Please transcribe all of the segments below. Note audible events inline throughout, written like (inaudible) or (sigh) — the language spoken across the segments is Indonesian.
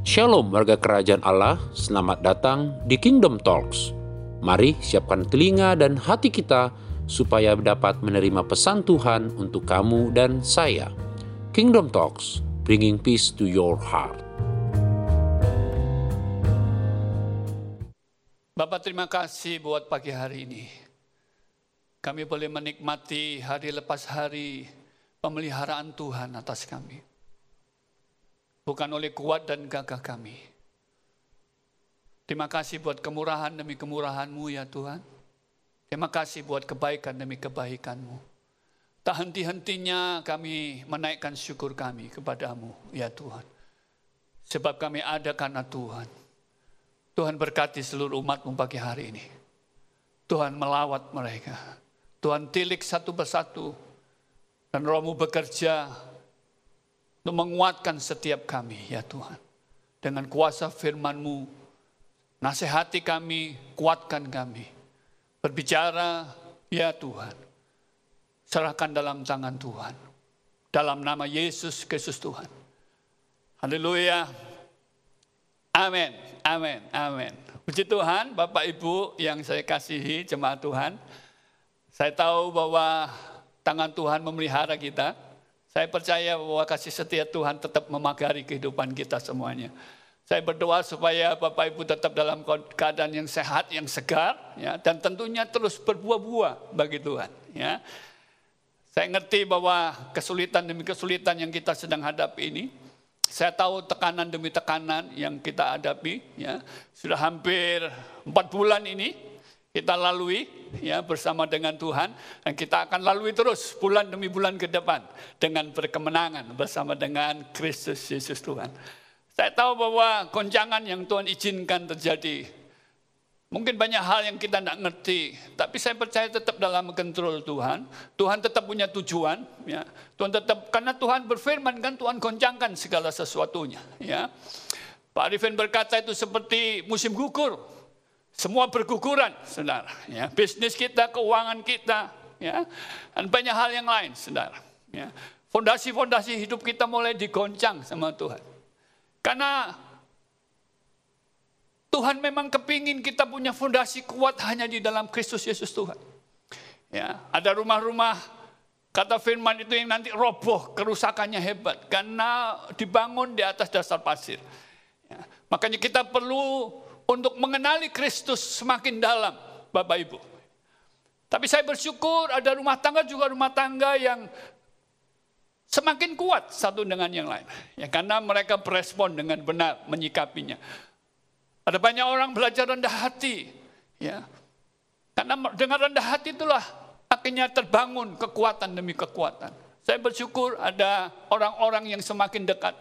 Shalom warga kerajaan Allah, selamat datang di Kingdom Talks. Mari siapkan telinga dan hati kita supaya dapat menerima pesan Tuhan untuk kamu dan saya. Kingdom Talks, bringing peace to your heart. Bapak terima kasih buat pagi hari ini. Kami boleh menikmati hari lepas hari pemeliharaan Tuhan atas kami. Bukan oleh kuat dan gagah kami. Terima kasih buat kemurahan demi kemurahan-Mu ya Tuhan. Terima kasih buat kebaikan demi kebaikan-Mu. Tak henti-hentinya kami menaikkan syukur kami kepadamu ya Tuhan. Sebab kami ada karena Tuhan. Tuhan berkati seluruh umat-Mu pagi hari ini. Tuhan melawat mereka. Tuhan tilik satu persatu. Dan rohmu bekerja untuk menguatkan setiap kami, ya Tuhan. Dengan kuasa firman-Mu, nasihati kami, kuatkan kami. Berbicara, ya Tuhan. Serahkan dalam tangan Tuhan. Dalam nama Yesus Kristus Tuhan. Haleluya. Amin, amin, amin. Puji Tuhan, Bapak Ibu yang saya kasihi, jemaat Tuhan. Saya tahu bahwa tangan Tuhan memelihara kita. Saya percaya bahwa kasih setia Tuhan tetap memagari kehidupan kita semuanya. Saya berdoa supaya Bapak Ibu tetap dalam keadaan yang sehat, yang segar, ya, dan tentunya terus berbuah-buah bagi Tuhan. Ya. Saya ngerti bahwa kesulitan demi kesulitan yang kita sedang hadapi ini, saya tahu tekanan demi tekanan yang kita hadapi, ya, sudah hampir empat bulan ini, kita lalui ya bersama dengan Tuhan dan kita akan lalui terus bulan demi bulan ke depan dengan berkemenangan bersama dengan Kristus Yesus Tuhan. Saya tahu bahwa goncangan yang Tuhan izinkan terjadi Mungkin banyak hal yang kita tidak ngerti, tapi saya percaya tetap dalam kontrol Tuhan. Tuhan tetap punya tujuan, ya. Tuhan tetap karena Tuhan berfirman kan Tuhan goncangkan segala sesuatunya, ya. Pak Arifin berkata itu seperti musim gugur. Semua berguguran, saudara. Ya, bisnis kita, keuangan kita, ya, dan banyak hal yang lain, saudara. Ya. Fondasi-fondasi hidup kita mulai digoncang sama Tuhan. Karena Tuhan memang kepingin kita punya fondasi kuat hanya di dalam Kristus Yesus Tuhan. Ya, ada rumah-rumah kata firman itu yang nanti roboh, kerusakannya hebat karena dibangun di atas dasar pasir. Ya, makanya kita perlu untuk mengenali Kristus semakin dalam, Bapak Ibu. Tapi saya bersyukur ada rumah tangga juga rumah tangga yang semakin kuat satu dengan yang lain. Ya, karena mereka berespon dengan benar menyikapinya. Ada banyak orang belajar rendah hati. Ya. Karena dengan rendah hati itulah akhirnya terbangun kekuatan demi kekuatan. Saya bersyukur ada orang-orang yang semakin dekat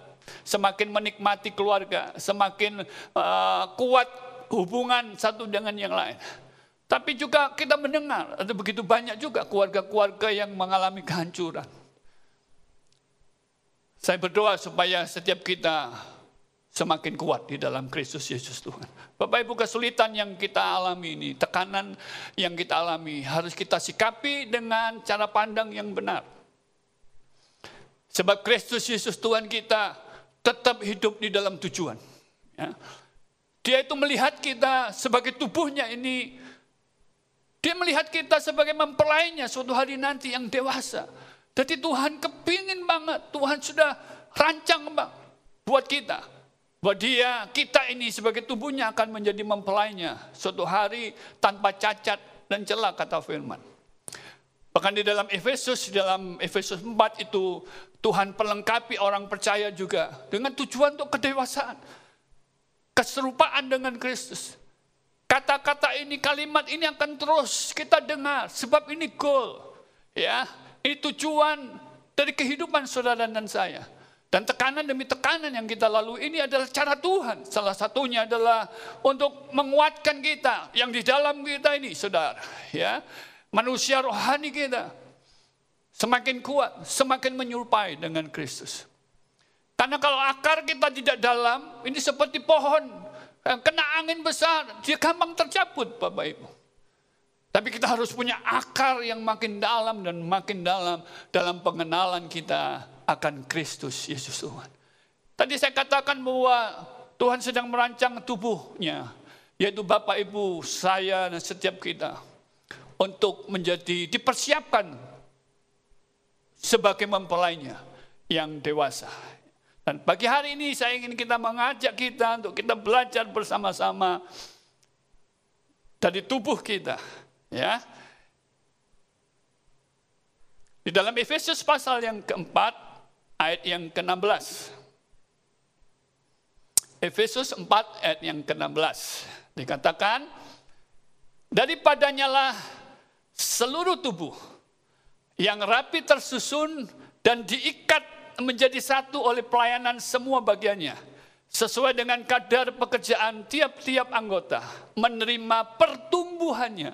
semakin menikmati keluarga, semakin uh, kuat hubungan satu dengan yang lain. Tapi juga kita mendengar ada begitu banyak juga keluarga-keluarga yang mengalami kehancuran. Saya berdoa supaya setiap kita semakin kuat di dalam Kristus Yesus Tuhan. Bapak Ibu kesulitan yang kita alami ini, tekanan yang kita alami harus kita sikapi dengan cara pandang yang benar. Sebab Kristus Yesus Tuhan kita tetap hidup di dalam tujuan. Ya. Dia itu melihat kita sebagai tubuhnya ini, dia melihat kita sebagai mempelainya suatu hari nanti yang dewasa. Jadi Tuhan kepingin banget, Tuhan sudah rancang bang, buat kita. Buat dia, kita ini sebagai tubuhnya akan menjadi mempelainya. Suatu hari tanpa cacat dan celah kata firman. Bahkan di dalam Efesus, dalam Efesus 4 itu Tuhan pelengkapi orang percaya juga dengan tujuan untuk kedewasaan. Keserupaan dengan Kristus. Kata-kata ini, kalimat ini akan terus kita dengar. Sebab ini goal. Ya, ini tujuan dari kehidupan saudara dan saya. Dan tekanan demi tekanan yang kita lalui ini adalah cara Tuhan. Salah satunya adalah untuk menguatkan kita yang di dalam kita ini, saudara. Ya, manusia rohani kita Semakin kuat, semakin menyerupai dengan Kristus. Karena kalau akar kita tidak dalam, ini seperti pohon. Kena angin besar, dia gampang tercabut Bapak Ibu. Tapi kita harus punya akar yang makin dalam dan makin dalam dalam pengenalan kita akan Kristus Yesus Tuhan. Tadi saya katakan bahwa Tuhan sedang merancang tubuhnya, yaitu Bapak Ibu, saya dan setiap kita untuk menjadi dipersiapkan sebagai mempelainya yang dewasa. Dan pagi hari ini saya ingin kita mengajak kita untuk kita belajar bersama-sama dari tubuh kita, ya. Di dalam Efesus pasal yang keempat, ayat yang ke-16. Efesus 4 ayat yang ke-16. Dikatakan, daripadanya lah seluruh tubuh yang rapi tersusun dan diikat menjadi satu oleh pelayanan semua bagiannya. Sesuai dengan kadar pekerjaan tiap-tiap anggota. Menerima pertumbuhannya.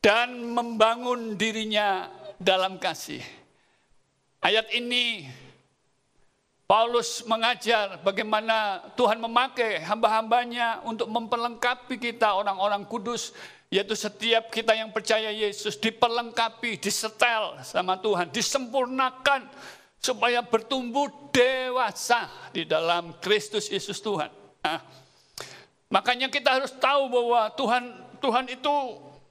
Dan membangun dirinya dalam kasih. Ayat ini Paulus mengajar bagaimana Tuhan memakai hamba-hambanya untuk memperlengkapi kita orang-orang kudus. Yaitu setiap kita yang percaya Yesus diperlengkapi, disetel sama Tuhan, disempurnakan supaya bertumbuh dewasa di dalam Kristus Yesus Tuhan. Nah, makanya kita harus tahu bahwa Tuhan Tuhan itu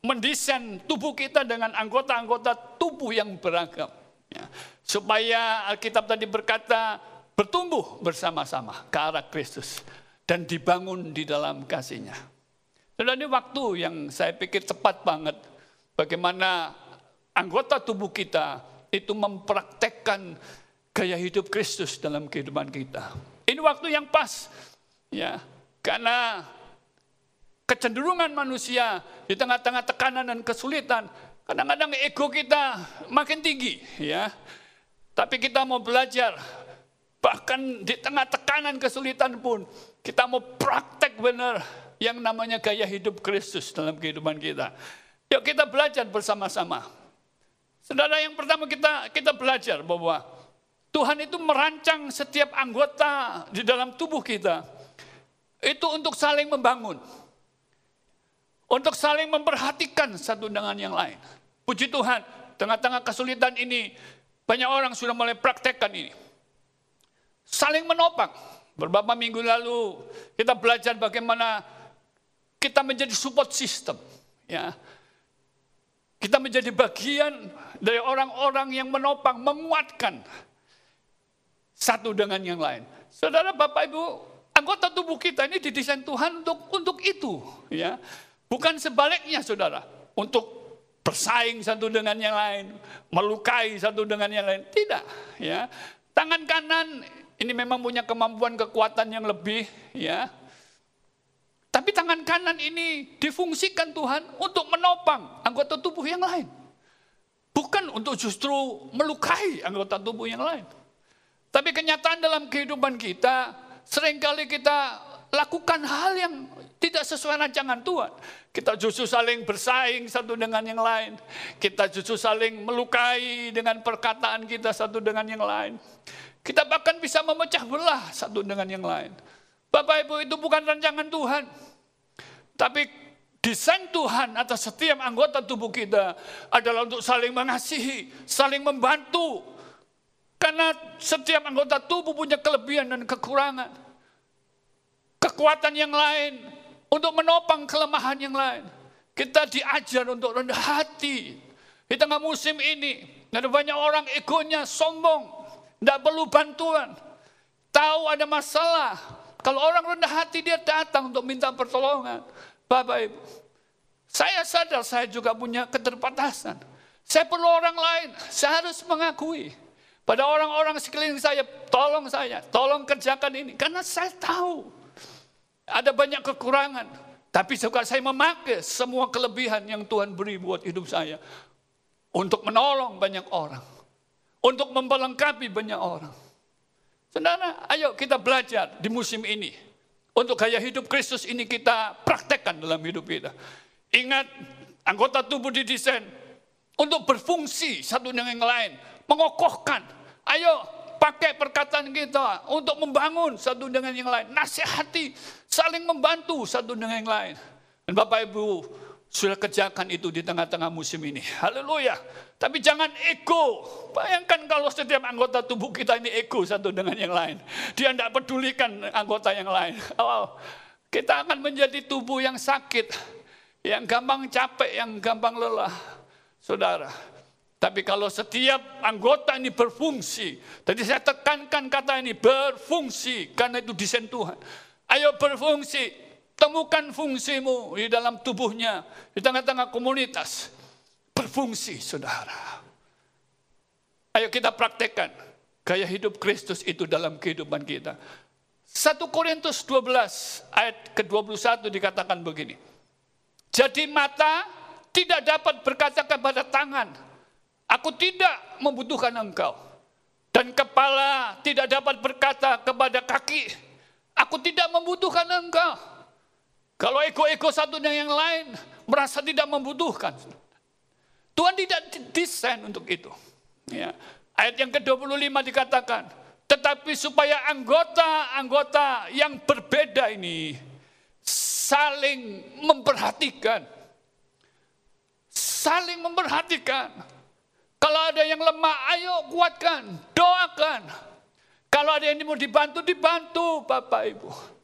mendesain tubuh kita dengan anggota-anggota tubuh yang beragam. Ya. Supaya Alkitab tadi berkata, bertumbuh bersama-sama ke arah Kristus dan dibangun di dalam kasihnya. Dan ini waktu yang saya pikir tepat banget bagaimana anggota tubuh kita itu mempraktekkan gaya hidup Kristus dalam kehidupan kita. Ini waktu yang pas. Ya, karena kecenderungan manusia di tengah-tengah tekanan dan kesulitan, kadang-kadang ego kita makin tinggi, ya. Tapi kita mau belajar Bahkan di tengah tekanan kesulitan pun kita mau praktek benar yang namanya gaya hidup Kristus dalam kehidupan kita. Yuk kita belajar bersama-sama. Saudara yang pertama kita kita belajar bahwa Tuhan itu merancang setiap anggota di dalam tubuh kita itu untuk saling membangun. Untuk saling memperhatikan satu dengan yang lain. Puji Tuhan, tengah-tengah kesulitan ini banyak orang sudah mulai praktekkan ini saling menopang. Beberapa minggu lalu kita belajar bagaimana kita menjadi support system. Ya. Kita menjadi bagian dari orang-orang yang menopang, menguatkan satu dengan yang lain. Saudara Bapak Ibu, anggota tubuh kita ini didesain Tuhan untuk untuk itu, ya. Bukan sebaliknya, Saudara, untuk bersaing satu dengan yang lain, melukai satu dengan yang lain. Tidak, ya. Tangan kanan ini memang punya kemampuan kekuatan yang lebih ya. Tapi tangan kanan ini difungsikan Tuhan untuk menopang anggota tubuh yang lain. Bukan untuk justru melukai anggota tubuh yang lain. Tapi kenyataan dalam kehidupan kita, sering kali kita lakukan hal yang tidak sesuai rancangan Tuhan. Kita justru saling bersaing satu dengan yang lain. Kita justru saling melukai dengan perkataan kita satu dengan yang lain. Kita bahkan bisa memecah belah satu dengan yang lain. Bapak Ibu itu bukan rancangan Tuhan. Tapi desain Tuhan atas setiap anggota tubuh kita adalah untuk saling mengasihi, saling membantu. Karena setiap anggota tubuh punya kelebihan dan kekurangan. Kekuatan yang lain untuk menopang kelemahan yang lain. Kita diajar untuk rendah hati. Di tengah musim ini, ada banyak orang egonya sombong, tidak perlu bantuan. Tahu ada masalah. Kalau orang rendah hati dia datang untuk minta pertolongan. Bapak Ibu, saya sadar saya juga punya keterbatasan. Saya perlu orang lain, saya harus mengakui. Pada orang-orang sekeliling saya, tolong saya, tolong kerjakan ini. Karena saya tahu ada banyak kekurangan. Tapi suka saya memakai semua kelebihan yang Tuhan beri buat hidup saya. Untuk menolong banyak orang untuk memperlengkapi banyak orang. Saudara, ayo kita belajar di musim ini. Untuk gaya hidup Kristus ini kita praktekkan dalam hidup kita. Ingat, anggota tubuh didesain untuk berfungsi satu dengan yang lain. Mengokohkan. Ayo pakai perkataan kita untuk membangun satu dengan yang lain. Nasihati, saling membantu satu dengan yang lain. Dan Bapak Ibu, sudah kerjakan itu di tengah-tengah musim ini. Haleluya. Tapi jangan ego. Bayangkan kalau setiap anggota tubuh kita ini ego satu dengan yang lain. Dia tidak pedulikan anggota yang lain. (laughs) Oh, kita akan menjadi tubuh yang sakit. Yang gampang capek, yang gampang lelah. Saudara, tapi kalau setiap anggota ini berfungsi, tadi saya tekankan kata ini berfungsi karena itu desain Tuhan. Ayo berfungsi, temukan fungsimu di dalam tubuhnya, di tengah-tengah komunitas. Berfungsi, saudara. Ayo kita praktekkan gaya hidup Kristus itu dalam kehidupan kita. 1 Korintus 12 ayat ke-21 dikatakan begini. Jadi mata tidak dapat berkata kepada tangan, Aku tidak membutuhkan engkau. Dan kepala tidak dapat berkata kepada kaki, aku tidak membutuhkan engkau. Kalau ego-ego satu dan yang lain merasa tidak membutuhkan. Tuhan tidak desain untuk itu. Ya. Ayat yang ke-25 dikatakan, tetapi supaya anggota-anggota yang berbeda ini saling memperhatikan. Saling memperhatikan kalau ada yang lemah, ayo kuatkan, doakan. Kalau ada yang mau dibantu, dibantu Bapak Ibu.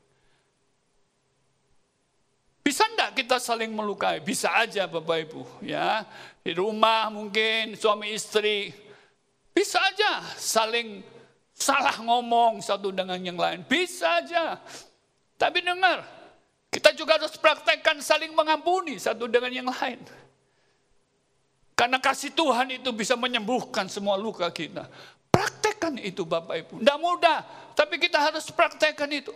Bisa enggak kita saling melukai? Bisa aja Bapak Ibu. ya Di rumah mungkin suami istri. Bisa aja saling salah ngomong satu dengan yang lain. Bisa aja. Tapi dengar, kita juga harus praktekkan saling mengampuni satu dengan yang lain. Karena kasih Tuhan itu bisa menyembuhkan semua luka kita. Praktekkan itu Bapak Ibu. Tidak mudah, tapi kita harus praktekkan itu.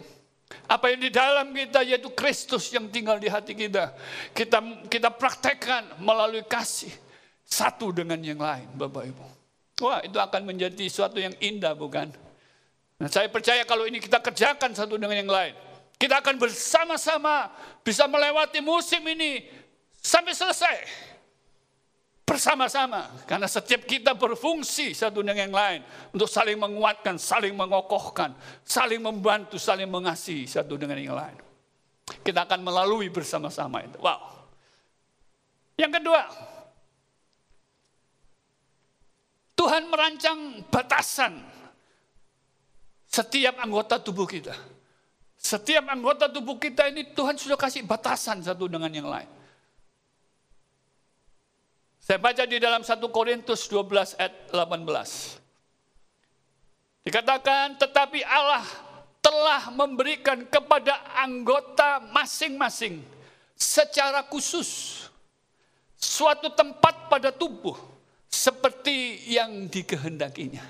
Apa yang di dalam kita yaitu Kristus yang tinggal di hati kita. Kita kita praktekkan melalui kasih satu dengan yang lain Bapak Ibu. Wah itu akan menjadi sesuatu yang indah bukan? Nah, saya percaya kalau ini kita kerjakan satu dengan yang lain. Kita akan bersama-sama bisa melewati musim ini sampai selesai bersama-sama karena setiap kita berfungsi satu dengan yang lain untuk saling menguatkan, saling mengokohkan, saling membantu, saling mengasihi satu dengan yang lain. Kita akan melalui bersama-sama itu. Wow. Yang kedua, Tuhan merancang batasan setiap anggota tubuh kita. Setiap anggota tubuh kita ini Tuhan sudah kasih batasan satu dengan yang lain. Saya baca di dalam 1 Korintus 12 ayat 18. Dikatakan, tetapi Allah telah memberikan kepada anggota masing-masing secara khusus suatu tempat pada tubuh seperti yang dikehendakinya.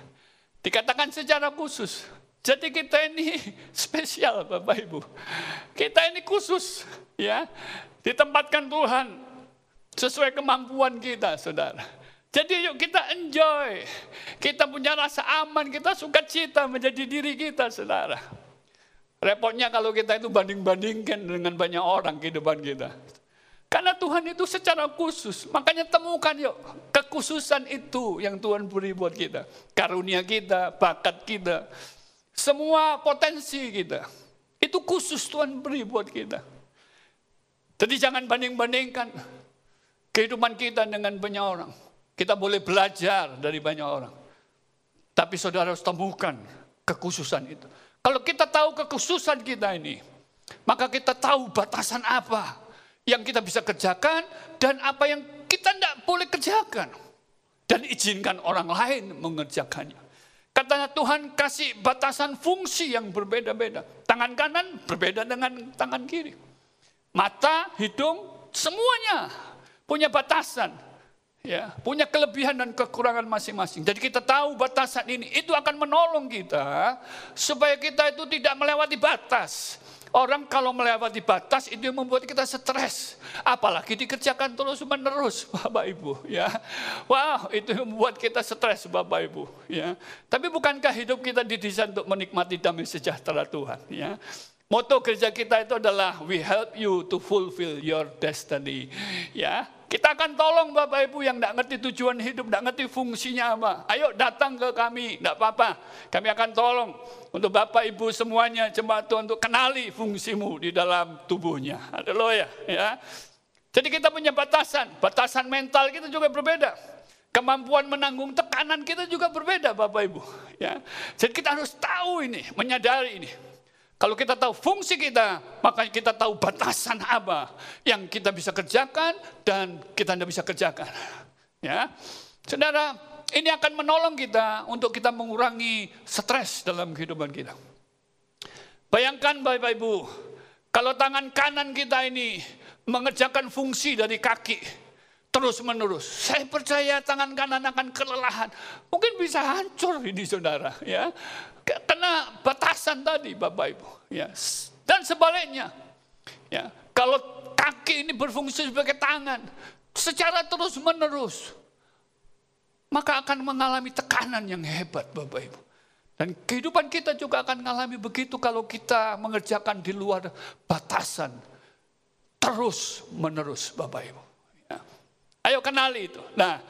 Dikatakan secara khusus. Jadi kita ini (laughs) spesial Bapak Ibu. Kita ini khusus ya. Ditempatkan Tuhan Sesuai kemampuan kita, saudara. Jadi yuk kita enjoy. Kita punya rasa aman, kita suka cita menjadi diri kita, saudara. Repotnya kalau kita itu banding-bandingkan dengan banyak orang kehidupan kita. Karena Tuhan itu secara khusus. Makanya temukan yuk kekhususan itu yang Tuhan beri buat kita. Karunia kita, bakat kita. Semua potensi kita. Itu khusus Tuhan beri buat kita. Jadi jangan banding-bandingkan kehidupan kita dengan banyak orang. Kita boleh belajar dari banyak orang. Tapi saudara harus temukan kekhususan itu. Kalau kita tahu kekhususan kita ini, maka kita tahu batasan apa yang kita bisa kerjakan dan apa yang kita tidak boleh kerjakan. Dan izinkan orang lain mengerjakannya. Katanya Tuhan kasih batasan fungsi yang berbeda-beda. Tangan kanan berbeda dengan tangan kiri. Mata, hidung, semuanya punya batasan, ya, punya kelebihan dan kekurangan masing-masing. Jadi kita tahu batasan ini, itu akan menolong kita supaya kita itu tidak melewati batas. Orang kalau melewati batas itu membuat kita stres. Apalagi dikerjakan terus menerus (laughs) Bapak Ibu. ya. Wah itu membuat kita stres Bapak Ibu. ya. Tapi bukankah hidup kita didesain untuk menikmati damai sejahtera Tuhan. ya. Moto gereja kita itu adalah we help you to fulfill your destiny. Ya, kita akan tolong Bapak Ibu yang tidak ngerti tujuan hidup, tidak ngerti fungsinya apa. Ayo datang ke kami, tidak apa-apa. Kami akan tolong untuk Bapak Ibu semuanya jemaat Tuhan untuk kenali fungsimu di dalam tubuhnya. Haleluya. Ya. Jadi kita punya batasan, batasan mental kita juga berbeda. Kemampuan menanggung tekanan kita juga berbeda Bapak Ibu. Ya. Jadi kita harus tahu ini, menyadari ini. Kalau kita tahu fungsi kita, maka kita tahu batasan apa yang kita bisa kerjakan dan kita tidak bisa kerjakan. Ya, saudara, ini akan menolong kita untuk kita mengurangi stres dalam kehidupan kita. Bayangkan Bapak Ibu, kalau tangan kanan kita ini mengerjakan fungsi dari kaki terus menerus, saya percaya tangan kanan akan kelelahan, mungkin bisa hancur ini saudara. Ya, kena batasan tadi Bapak Ibu. Ya. Dan sebaliknya, ya, kalau kaki ini berfungsi sebagai tangan, secara terus menerus, maka akan mengalami tekanan yang hebat Bapak Ibu. Dan kehidupan kita juga akan mengalami begitu kalau kita mengerjakan di luar batasan. Terus menerus Bapak Ibu. Ya. Ayo kenali itu. Nah,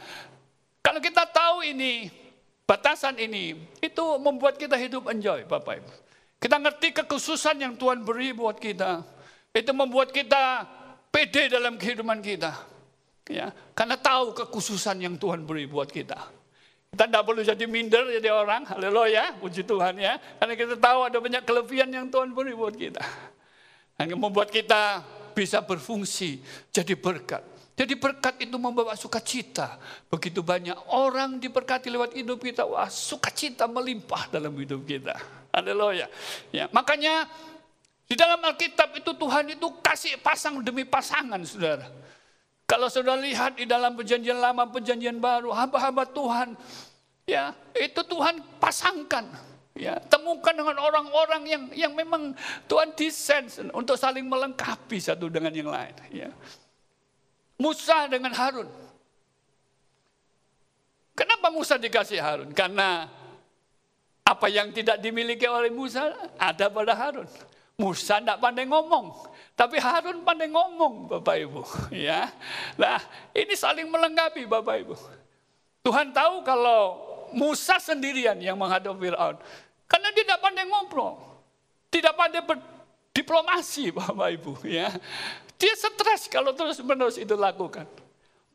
kalau kita tahu ini, Batasan ini itu membuat kita hidup enjoy, Bapak Ibu. Kita ngerti kekhususan yang Tuhan beri buat kita. Itu membuat kita pede dalam kehidupan kita. Ya, karena tahu kekhususan yang Tuhan beri buat kita. Kita tidak perlu jadi minder jadi orang, haleluya, puji Tuhan ya. Karena kita tahu ada banyak kelebihan yang Tuhan beri buat kita. Yang membuat kita bisa berfungsi jadi berkat. Jadi berkat itu membawa sukacita. Begitu banyak orang diberkati lewat hidup kita. Wah sukacita melimpah dalam hidup kita. Haleluya. Ya, makanya di dalam Alkitab itu Tuhan itu kasih pasang demi pasangan saudara. Kalau saudara lihat di dalam perjanjian lama, perjanjian baru, hamba-hamba Tuhan. Ya, itu Tuhan pasangkan. Ya, temukan dengan orang-orang yang yang memang Tuhan desain untuk saling melengkapi satu dengan yang lain. Ya. Musa dengan Harun. Kenapa Musa dikasih Harun? Karena apa yang tidak dimiliki oleh Musa ada pada Harun. Musa tidak pandai ngomong, tapi Harun pandai ngomong, Bapak Ibu. (laughs) Ya, nah ini saling melengkapi, Bapak Ibu. Tuhan tahu kalau Musa sendirian yang menghadapi Fir'aun, karena dia tidak pandai ngobrol, tidak pandai berdiplomasi, (laughs) Bapak Ibu. Ya, dia stres kalau terus-menerus itu lakukan.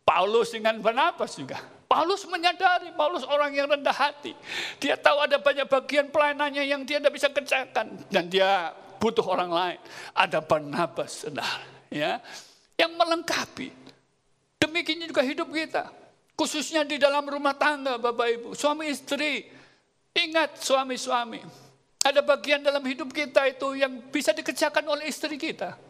Paulus dengan Barnabas juga. Paulus menyadari, Paulus orang yang rendah hati. Dia tahu ada banyak bagian pelayanannya yang dia tidak bisa kerjakan. Dan dia butuh orang lain. Ada Barnabas, saudara. Ya, yang melengkapi. Demikian juga hidup kita. Khususnya di dalam rumah tangga, Bapak Ibu. Suami istri. Ingat suami-suami. Ada bagian dalam hidup kita itu yang bisa dikerjakan oleh istri kita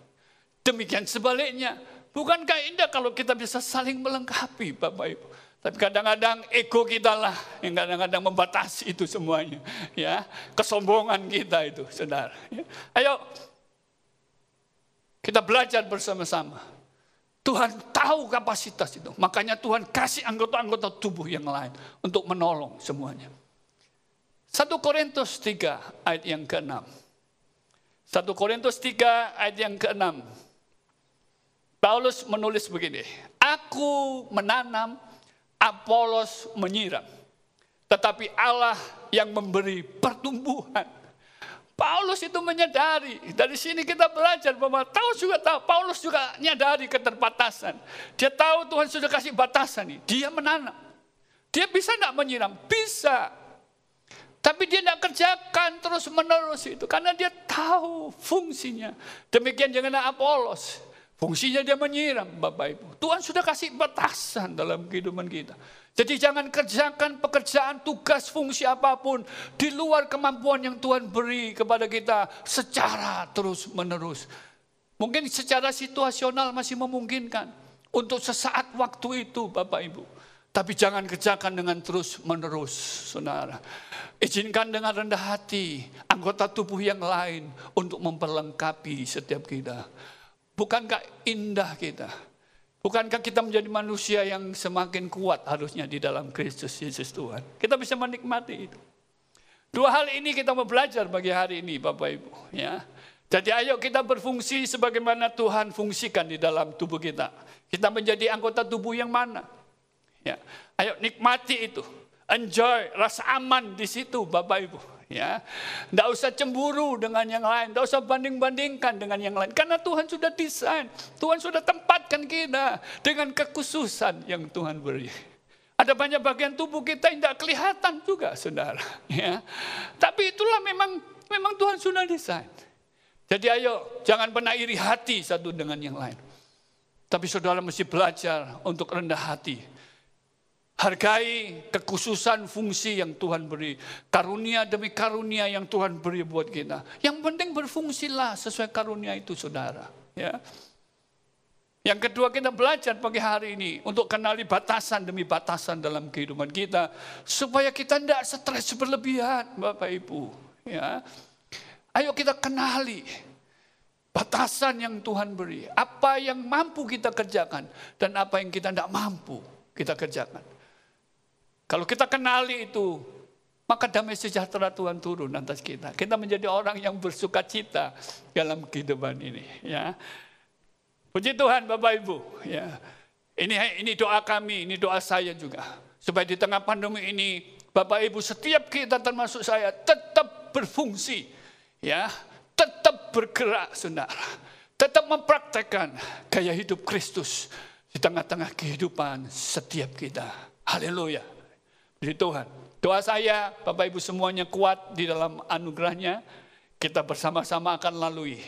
Demikian sebaliknya. Bukankah indah kalau kita bisa saling melengkapi Bapak Ibu. Tapi kadang-kadang ego kita lah yang kadang-kadang membatasi itu semuanya. ya Kesombongan kita itu, saudara. Ya. Ayo, kita belajar bersama-sama. Tuhan tahu kapasitas itu. Makanya Tuhan kasih anggota-anggota tubuh yang lain untuk menolong semuanya. 1 Korintus 3 ayat yang ke-6. 1 Korintus 3 ayat yang ke-6. Paulus menulis begini, aku menanam, Apolos menyiram. Tetapi Allah yang memberi pertumbuhan. Paulus itu menyadari, dari sini kita belajar bahwa tahu juga tahu, Paulus juga menyadari keterbatasan. Dia tahu Tuhan sudah kasih batasan nih, dia menanam. Dia bisa tidak menyiram? Bisa. Tapi dia tidak kerjakan terus menerus itu. Karena dia tahu fungsinya. Demikian dengan Apolos. Fungsinya dia menyiram Bapak Ibu. Tuhan sudah kasih batasan dalam kehidupan kita. Jadi jangan kerjakan pekerjaan, tugas, fungsi apa pun di luar kemampuan yang Tuhan beri kepada kita secara terus menerus. Mungkin secara situasional masih memungkinkan untuk sesaat waktu itu Bapak Ibu. Tapi jangan kerjakan dengan terus menerus saudara. Izinkan dengan rendah hati anggota tubuh yang lain untuk memperlengkapi setiap kita. Bukankah indah kita? Bukankah kita menjadi manusia yang semakin kuat harusnya di dalam Kristus Yesus Tuhan? Kita bisa menikmati itu. Dua hal ini kita mau belajar bagi hari ini Bapak Ibu. Ya. Jadi ayo kita berfungsi sebagaimana Tuhan fungsikan di dalam tubuh kita. Kita menjadi anggota tubuh yang mana? Ya. Ayo nikmati itu. Enjoy, rasa aman di situ Bapak Ibu. Ya, tidak usah cemburu dengan yang lain, tidak usah banding-bandingkan dengan yang lain, karena Tuhan sudah desain, Tuhan sudah tempatkan kita dengan kekhususan yang Tuhan beri. Ada banyak bagian tubuh kita yang tidak kelihatan juga, saudara. Ya, tapi itulah memang memang Tuhan sudah desain. Jadi ayo, jangan pernah iri hati satu dengan yang lain. Tapi saudara mesti belajar untuk rendah hati Hargai kekhususan fungsi yang Tuhan beri. Karunia demi karunia yang Tuhan beri buat kita. Yang penting berfungsilah sesuai karunia itu saudara. Ya. Yang kedua kita belajar pagi hari ini untuk kenali batasan demi batasan dalam kehidupan kita. Supaya kita tidak stres berlebihan Bapak Ibu. Ya. Ayo kita kenali batasan yang Tuhan beri. Apa yang mampu kita kerjakan dan apa yang kita tidak mampu kita kerjakan. Kalau kita kenali itu, maka damai sejahtera Tuhan turun atas kita. Kita menjadi orang yang bersuka cita dalam kehidupan ini. Ya. Puji Tuhan Bapak Ibu. Ya. Ini ini doa kami, ini doa saya juga. Supaya di tengah pandemi ini, Bapak Ibu setiap kita termasuk saya tetap berfungsi. ya, Tetap bergerak saudara. Tetap mempraktekkan gaya hidup Kristus di tengah-tengah kehidupan setiap kita. Haleluya dari Tuhan. Doa saya, Bapak Ibu semuanya kuat di dalam anugerahnya. Kita bersama-sama akan lalui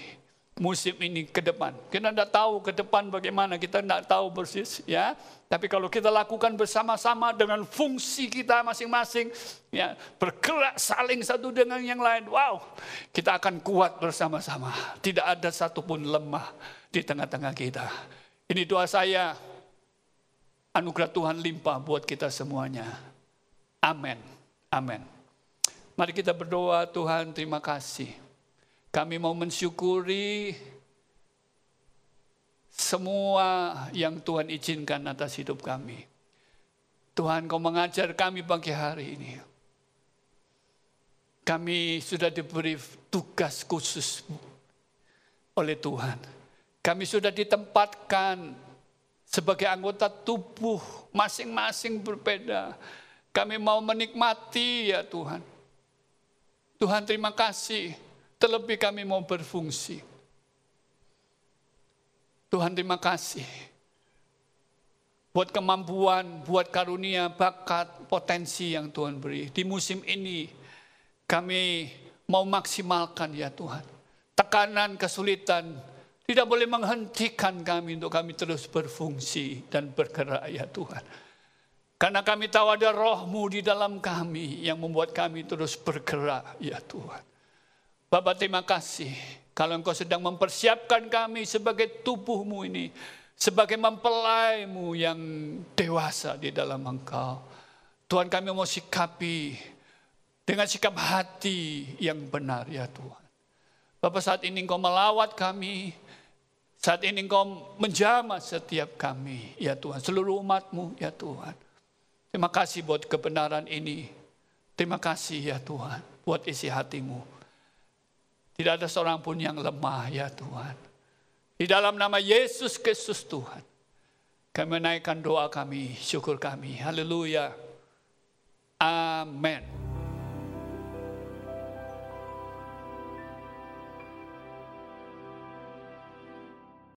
musim ini ke depan. Kita tidak tahu ke depan bagaimana, kita tidak tahu persis ya. Tapi kalau kita lakukan bersama-sama dengan fungsi kita masing-masing, ya bergerak saling satu dengan yang lain, wow, kita akan kuat bersama-sama. Tidak ada satupun lemah di tengah-tengah kita. Ini doa saya, anugerah Tuhan limpah buat kita semuanya. Amin. Amin. Mari kita berdoa Tuhan terima kasih. Kami mau mensyukuri semua yang Tuhan izinkan atas hidup kami. Tuhan kau mengajar kami pagi hari ini. Kami sudah diberi tugas khusus oleh Tuhan. Kami sudah ditempatkan sebagai anggota tubuh masing-masing berbeda kami mau menikmati ya Tuhan. Tuhan terima kasih. Terlebih kami mau berfungsi. Tuhan terima kasih. Buat kemampuan, buat karunia, bakat, potensi yang Tuhan beri. Di musim ini kami mau maksimalkan ya Tuhan. Tekanan, kesulitan, tidak boleh menghentikan kami untuk kami terus berfungsi dan bergerak ya Tuhan. Karena kami tahu ada rohmu di dalam kami yang membuat kami terus bergerak, ya Tuhan. Bapak terima kasih kalau engkau sedang mempersiapkan kami sebagai tubuhmu ini, sebagai mempelaimu yang dewasa di dalam engkau. Tuhan kami mau sikapi dengan sikap hati yang benar ya Tuhan. Bapak saat ini engkau melawat kami, saat ini engkau menjamah setiap kami ya Tuhan, seluruh umatmu ya Tuhan. Terima kasih buat kebenaran ini. Terima kasih ya Tuhan buat isi hatimu. Tidak ada seorang pun yang lemah ya Tuhan. Di dalam nama Yesus Kristus Tuhan. Kami menaikkan doa kami, syukur kami. Haleluya. Amin.